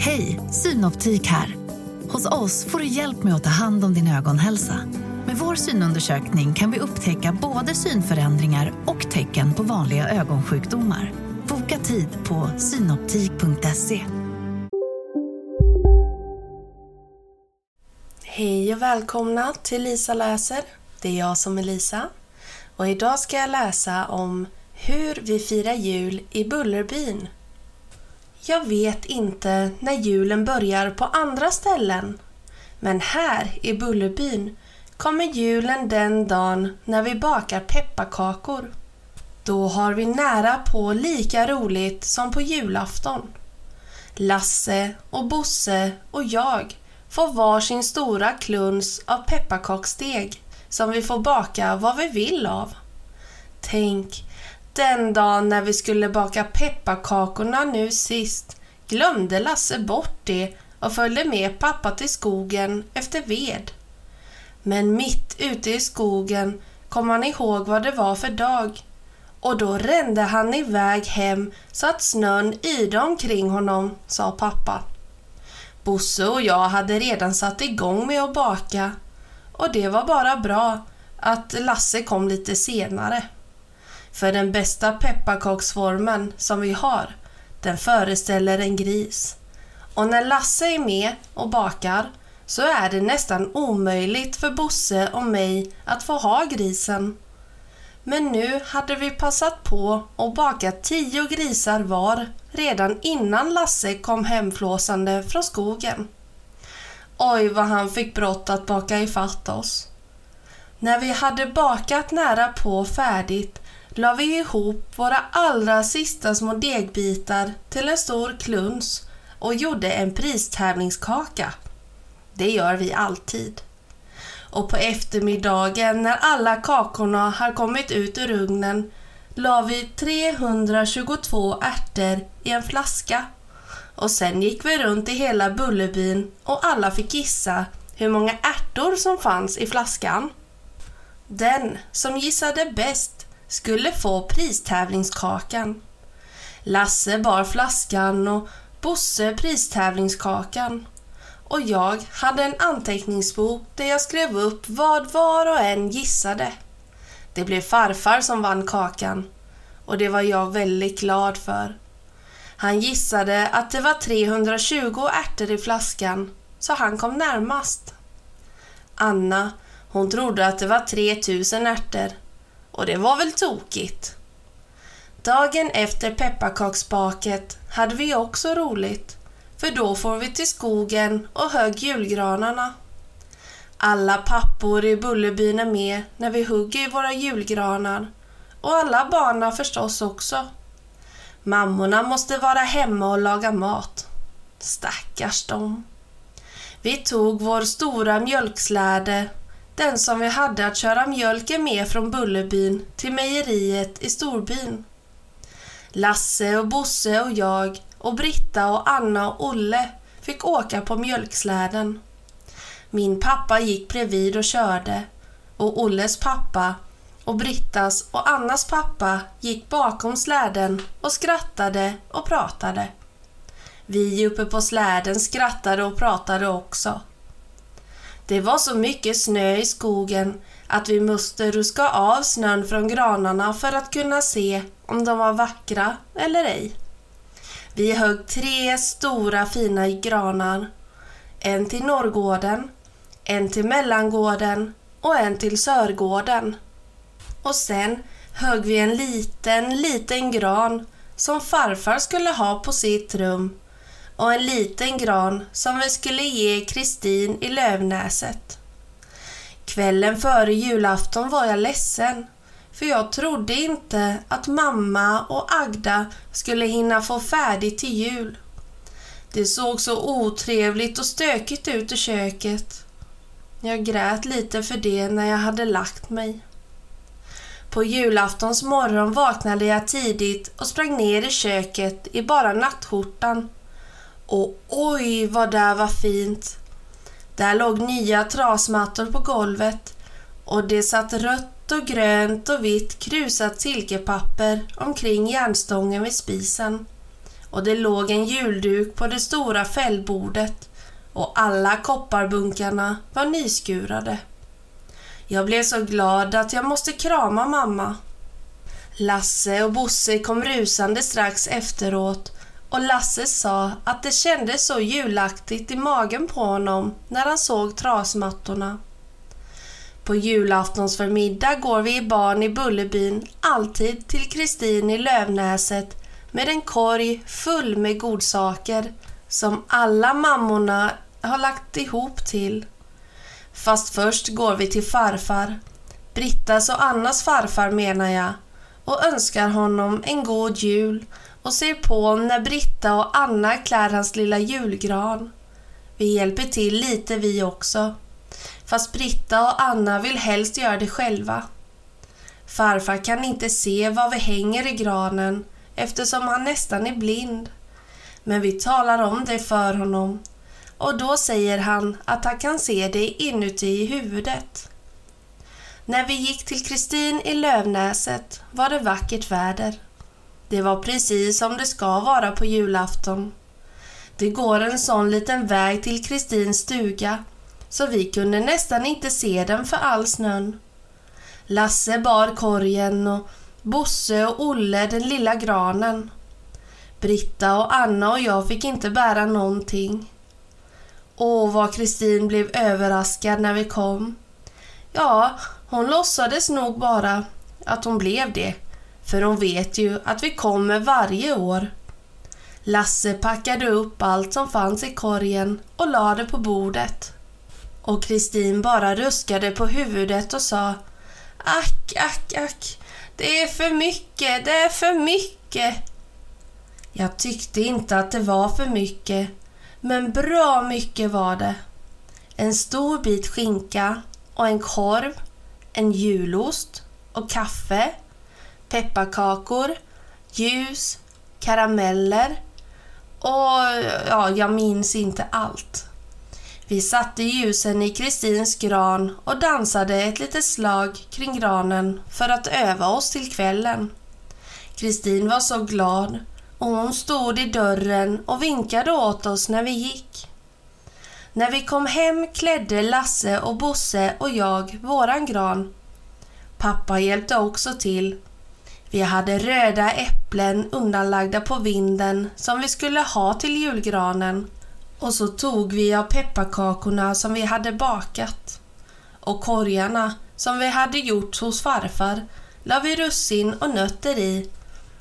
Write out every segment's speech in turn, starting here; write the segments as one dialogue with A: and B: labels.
A: Hej, Synoptik här. Hos oss får du hjälp med att ta hand om din ögonhälsa. Med vår synundersökning kan vi upptäcka både synförändringar och tecken på vanliga ögonsjukdomar. Boka tid på synoptik.se.
B: Hej och välkomna till Lisa läser. Det är jag som är Lisa. Och idag ska jag läsa om hur vi firar jul i Bullerbyn. Jag vet inte när julen börjar på andra ställen. Men här i Bullerbyn kommer julen den dagen när vi bakar pepparkakor. Då har vi nära på lika roligt som på julafton. Lasse och Bosse och jag får varsin stora kluns av pepparkaksdeg som vi får baka vad vi vill av. Tänk, den dagen när vi skulle baka pepparkakorna nu sist glömde Lasse bort det och följde med pappa till skogen efter ved. Men mitt ute i skogen kom han ihåg vad det var för dag och då rände han iväg hem så att snön yrde omkring honom, sa pappa. Bosse och jag hade redan satt igång med att baka och det var bara bra att Lasse kom lite senare. För den bästa pepparkaksformen som vi har, den föreställer en gris. Och när Lasse är med och bakar så är det nästan omöjligt för Bosse och mig att få ha grisen. Men nu hade vi passat på att baka tio grisar var redan innan Lasse kom hemflåsande från skogen. Oj vad han fick brått att baka ifatt oss. När vi hade bakat nära på färdigt la vi ihop våra allra sista små degbitar till en stor kluns och gjorde en pristävlingskaka. Det gör vi alltid. Och på eftermiddagen när alla kakorna har kommit ut ur ugnen la vi 322 ärtor i en flaska och sen gick vi runt i hela Bullerbyn och alla fick gissa hur många ärtor som fanns i flaskan. Den som gissade bäst skulle få pristävlingskakan. Lasse bar flaskan och Bosse pristävlingskakan. Och jag hade en anteckningsbok där jag skrev upp vad var och en gissade. Det blev farfar som vann kakan och det var jag väldigt glad för. Han gissade att det var 320 ärtor i flaskan, så han kom närmast. Anna, hon trodde att det var 3000 ärtor och det var väl tokigt. Dagen efter pepparkaksbaket hade vi också roligt, för då får vi till skogen och högg julgranarna. Alla pappor i Bullerbyn är med när vi hugger i våra julgranar och alla barna förstås också. Mammorna måste vara hemma och laga mat. Stackars dem. Vi tog vår stora mjölksläde, den som vi hade att köra mjölken med från Bullerbyn till mejeriet i storbyn. Lasse och Bosse och jag och Britta och Anna och Olle fick åka på mjölksläden. Min pappa gick bredvid och körde och Olles pappa och Brittas och Annas pappa gick bakom släden och skrattade och pratade. Vi uppe på släden skrattade och pratade också. Det var så mycket snö i skogen att vi måste ruska av snön från granarna för att kunna se om de var vackra eller ej. Vi högg tre stora fina granar. En till Norrgården, en till Mellangården och en till Sörgården. Och sen högg vi en liten, liten gran som farfar skulle ha på sitt rum och en liten gran som vi skulle ge Kristin i Lövnäset. Kvällen före julafton var jag ledsen för jag trodde inte att mamma och Agda skulle hinna få färdigt till jul. Det såg så otrevligt och stökigt ut i köket. Jag grät lite för det när jag hade lagt mig. På julaftons morgon vaknade jag tidigt och sprang ner i köket i bara nattskjortan. Och oj vad det var fint! Där låg nya trasmattor på golvet och det satt rött och grönt och vitt krusat silkepapper omkring järnstången vid spisen. och det låg en julduk på det stora fällbordet och alla kopparbunkarna var nyskurade. Jag blev så glad att jag måste krama mamma. Lasse och Bosse kom rusande strax efteråt och Lasse sa att det kändes så julaktigt i magen på honom när han såg trasmattorna. På julaftonsförmiddag går vi barn i Bullerbyn alltid till Kristin i Lövnäset med en korg full med godsaker som alla mammorna har lagt ihop till. Fast först går vi till farfar, Brittas och Annas farfar menar jag, och önskar honom en god jul och ser på när Britta och Anna klär hans lilla julgran. Vi hjälper till lite vi också, fast Britta och Anna vill helst göra det själva. Farfar kan inte se vad vi hänger i granen eftersom han nästan är blind. Men vi talar om det för honom och då säger han att han kan se det inuti i huvudet. När vi gick till Kristin i Lövnäset var det vackert väder. Det var precis som det ska vara på julafton. Det går en sån liten väg till Kristins stuga så vi kunde nästan inte se den för all snön. Lasse bar korgen och Bosse och Olle den lilla granen. Britta och Anna och jag fick inte bära någonting. Åh, vad Kristin blev överraskad när vi kom. Ja, hon låtsades nog bara att hon blev det, för hon vet ju att vi kommer varje år. Lasse packade upp allt som fanns i korgen och lade på bordet. Och Kristin bara ruskade på huvudet och sa Ack, ack, ack, det är för mycket, det är för mycket. Jag tyckte inte att det var för mycket, men bra mycket var det. En stor bit skinka och en korv, en julost och kaffe, pepparkakor, ljus, karameller och ja, jag minns inte allt. Vi satte ljusen i Kristins gran och dansade ett litet slag kring granen för att öva oss till kvällen. Kristin var så glad och hon stod i dörren och vinkade åt oss när vi gick. När vi kom hem klädde Lasse och Bosse och jag våran gran. Pappa hjälpte också till. Vi hade röda äpplen undanlagda på vinden som vi skulle ha till julgranen och så tog vi av pepparkakorna som vi hade bakat och korgarna som vi hade gjort hos farfar la vi russin och nötter i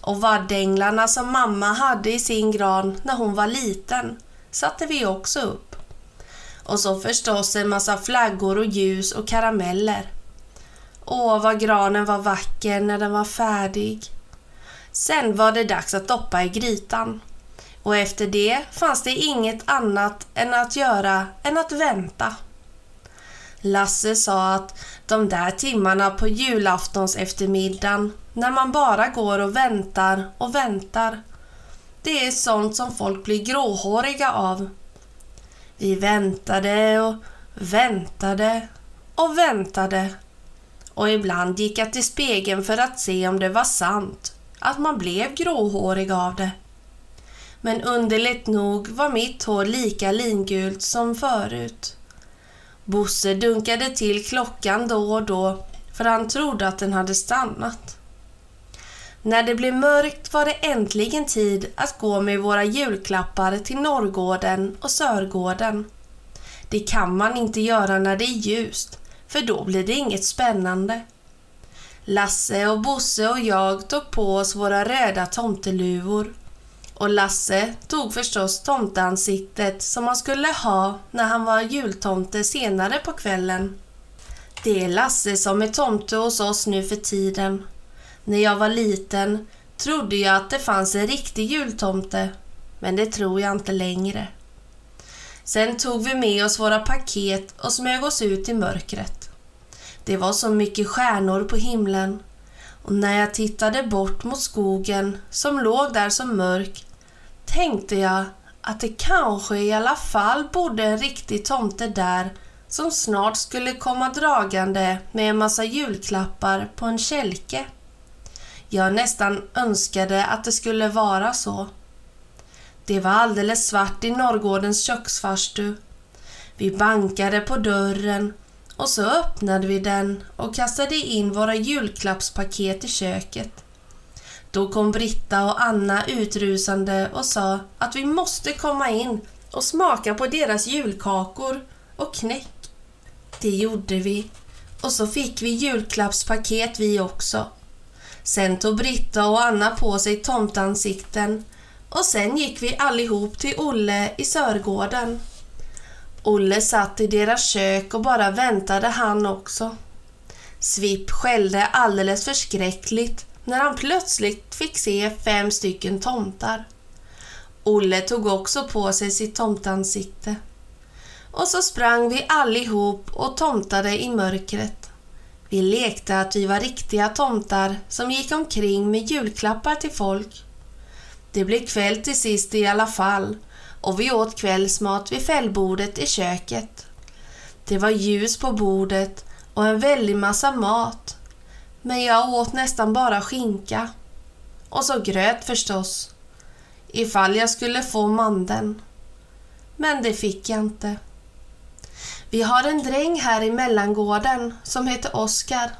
B: och vaddänglarna som mamma hade i sin gran när hon var liten satte vi också upp. Och så förstås en massa flaggor och ljus och karameller. Åh, vad granen var vacker när den var färdig. Sen var det dags att doppa i grytan. Och efter det fanns det inget annat än att göra än att vänta. Lasse sa att de där timmarna på julaftons eftermiddagen när man bara går och väntar och väntar. Det är sånt som folk blir gråhåriga av. Vi väntade och väntade och väntade och ibland gick jag till spegeln för att se om det var sant att man blev gråhårig av det. Men underligt nog var mitt hår lika lingult som förut. Bosse dunkade till klockan då och då för han trodde att den hade stannat. När det blev mörkt var det äntligen tid att gå med våra julklappar till Norrgården och Sörgården. Det kan man inte göra när det är ljust, för då blir det inget spännande. Lasse och Bosse och jag tog på oss våra röda tomteluvor. Och Lasse tog förstås tomteansiktet som han skulle ha när han var jultomte senare på kvällen. Det är Lasse som är tomte hos oss nu för tiden. När jag var liten trodde jag att det fanns en riktig jultomte, men det tror jag inte längre. Sen tog vi med oss våra paket och smög oss ut i mörkret. Det var så mycket stjärnor på himlen och när jag tittade bort mot skogen som låg där så mörk tänkte jag att det kanske i alla fall bodde en riktig tomte där som snart skulle komma dragande med en massa julklappar på en kälke. Jag nästan önskade att det skulle vara så. Det var alldeles svart i Norrgårdens köksfarstu. Vi bankade på dörren och så öppnade vi den och kastade in våra julklappspaket i köket. Då kom Britta och Anna utrusande och sa att vi måste komma in och smaka på deras julkakor och knäck. Det gjorde vi och så fick vi julklappspaket vi också. Sen tog Britta och Anna på sig tomtansikten och sen gick vi allihop till Olle i Sörgården. Olle satt i deras kök och bara väntade han också. Svipp skällde alldeles förskräckligt när han plötsligt fick se fem stycken tomtar. Olle tog också på sig sitt tomtansikte. Och så sprang vi allihop och tomtade i mörkret. Vi lekte att vi var riktiga tomtar som gick omkring med julklappar till folk. Det blev kväll till sist i alla fall och vi åt kvällsmat vid fällbordet i köket. Det var ljus på bordet och en väldig massa mat. Men jag åt nästan bara skinka. Och så gröt förstås. Ifall jag skulle få mandeln. Men det fick jag inte. Vi har en dräng här i mellangården som heter Oskar.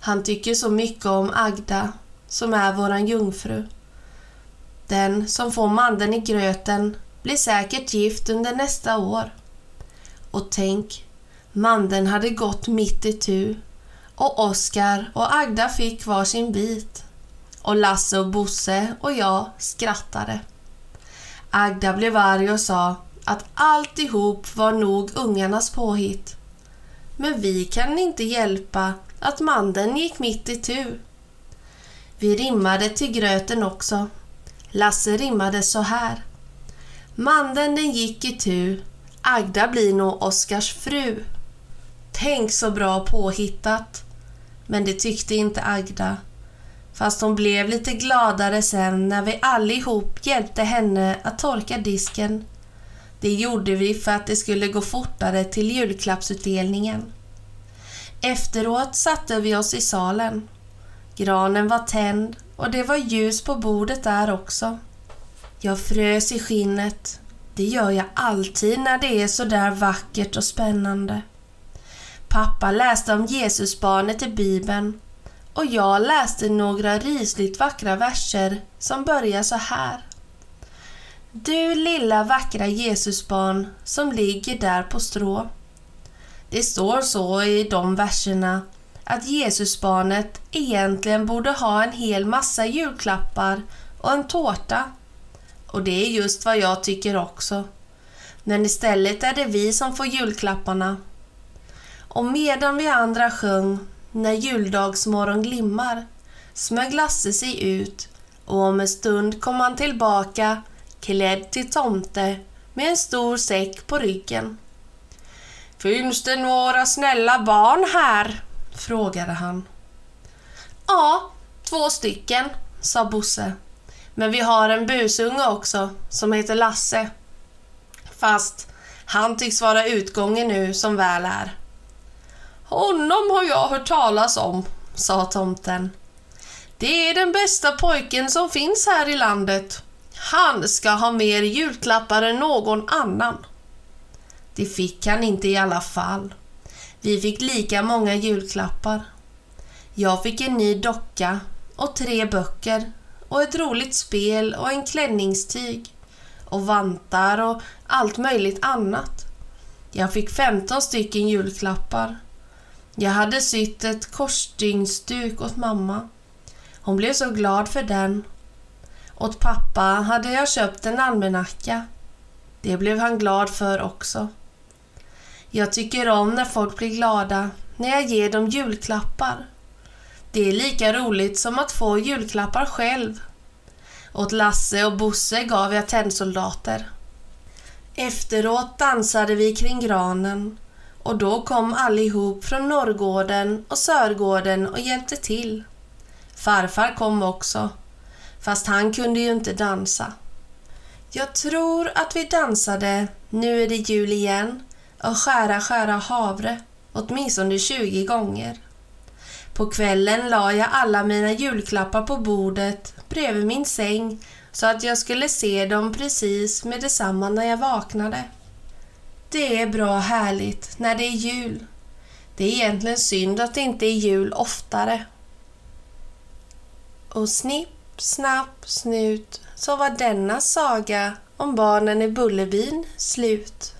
B: Han tycker så mycket om Agda, som är våran jungfru. Den som får mandeln i gröten blir säkert gift under nästa år. Och tänk, mandeln hade gått mitt i tu och Oskar och Agda fick var sin bit. Och Lasse och Bosse och jag skrattade. Agda blev arg och sa att alltihop var nog ungarnas påhitt. Men vi kan inte hjälpa att mandeln gick mitt i tu. Vi rimmade till gröten också. Lasse rimmade så här. Mandeln den gick i tu, Agda blir nog Oskars fru. Tänk så bra påhittat. Men det tyckte inte Agda. Fast hon blev lite gladare sen när vi allihop hjälpte henne att torka disken. Det gjorde vi för att det skulle gå fortare till julklappsutdelningen. Efteråt satte vi oss i salen. Granen var tänd och det var ljus på bordet där också. Jag frös i skinnet. Det gör jag alltid när det är så där vackert och spännande. Pappa läste om Jesusbarnet i Bibeln och jag läste några rysligt vackra verser som börjar så här. Du lilla vackra Jesusbarn som ligger där på strå. Det står så i de verserna att Jesusbarnet egentligen borde ha en hel massa julklappar och en tårta. Och det är just vad jag tycker också. Men istället är det vi som får julklapparna. Och medan vi andra sjöng När juldagsmorgon glimmar smög Lasse sig ut och om en stund kom han tillbaka klädd till tomte med en stor säck på ryggen. Finns det några snälla barn här? Frågade han. Ja, två stycken, sa Bosse. Men vi har en busunge också som heter Lasse. Fast han tycks vara utgången nu som väl är. Honom har jag hört talas om, sa tomten. Det är den bästa pojken som finns här i landet. Han ska ha mer julklappar än någon annan. Det fick han inte i alla fall. Vi fick lika många julklappar. Jag fick en ny docka och tre böcker och ett roligt spel och en klänningstyg och vantar och allt möjligt annat. Jag fick 15 stycken julklappar. Jag hade sytt ett korsstygnsduk åt mamma. Hon blev så glad för den. Åt pappa hade jag köpt en almanacka. Det blev han glad för också. Jag tycker om när folk blir glada när jag ger dem julklappar. Det är lika roligt som att få julklappar själv. Åt Lasse och Bosse gav jag tennsoldater. Efteråt dansade vi kring granen och då kom allihop från Norrgården och Sörgården och hjälpte till. Farfar kom också, fast han kunde ju inte dansa. Jag tror att vi dansade Nu är det jul igen och Skära skära havre åtminstone 20 gånger. På kvällen la jag alla mina julklappar på bordet bredvid min säng så att jag skulle se dem precis med detsamma när jag vaknade. Det är bra härligt när det är jul. Det är egentligen synd att det inte är jul oftare. Och snipp, snapp, snut så var denna saga om barnen i Bullerbyn slut.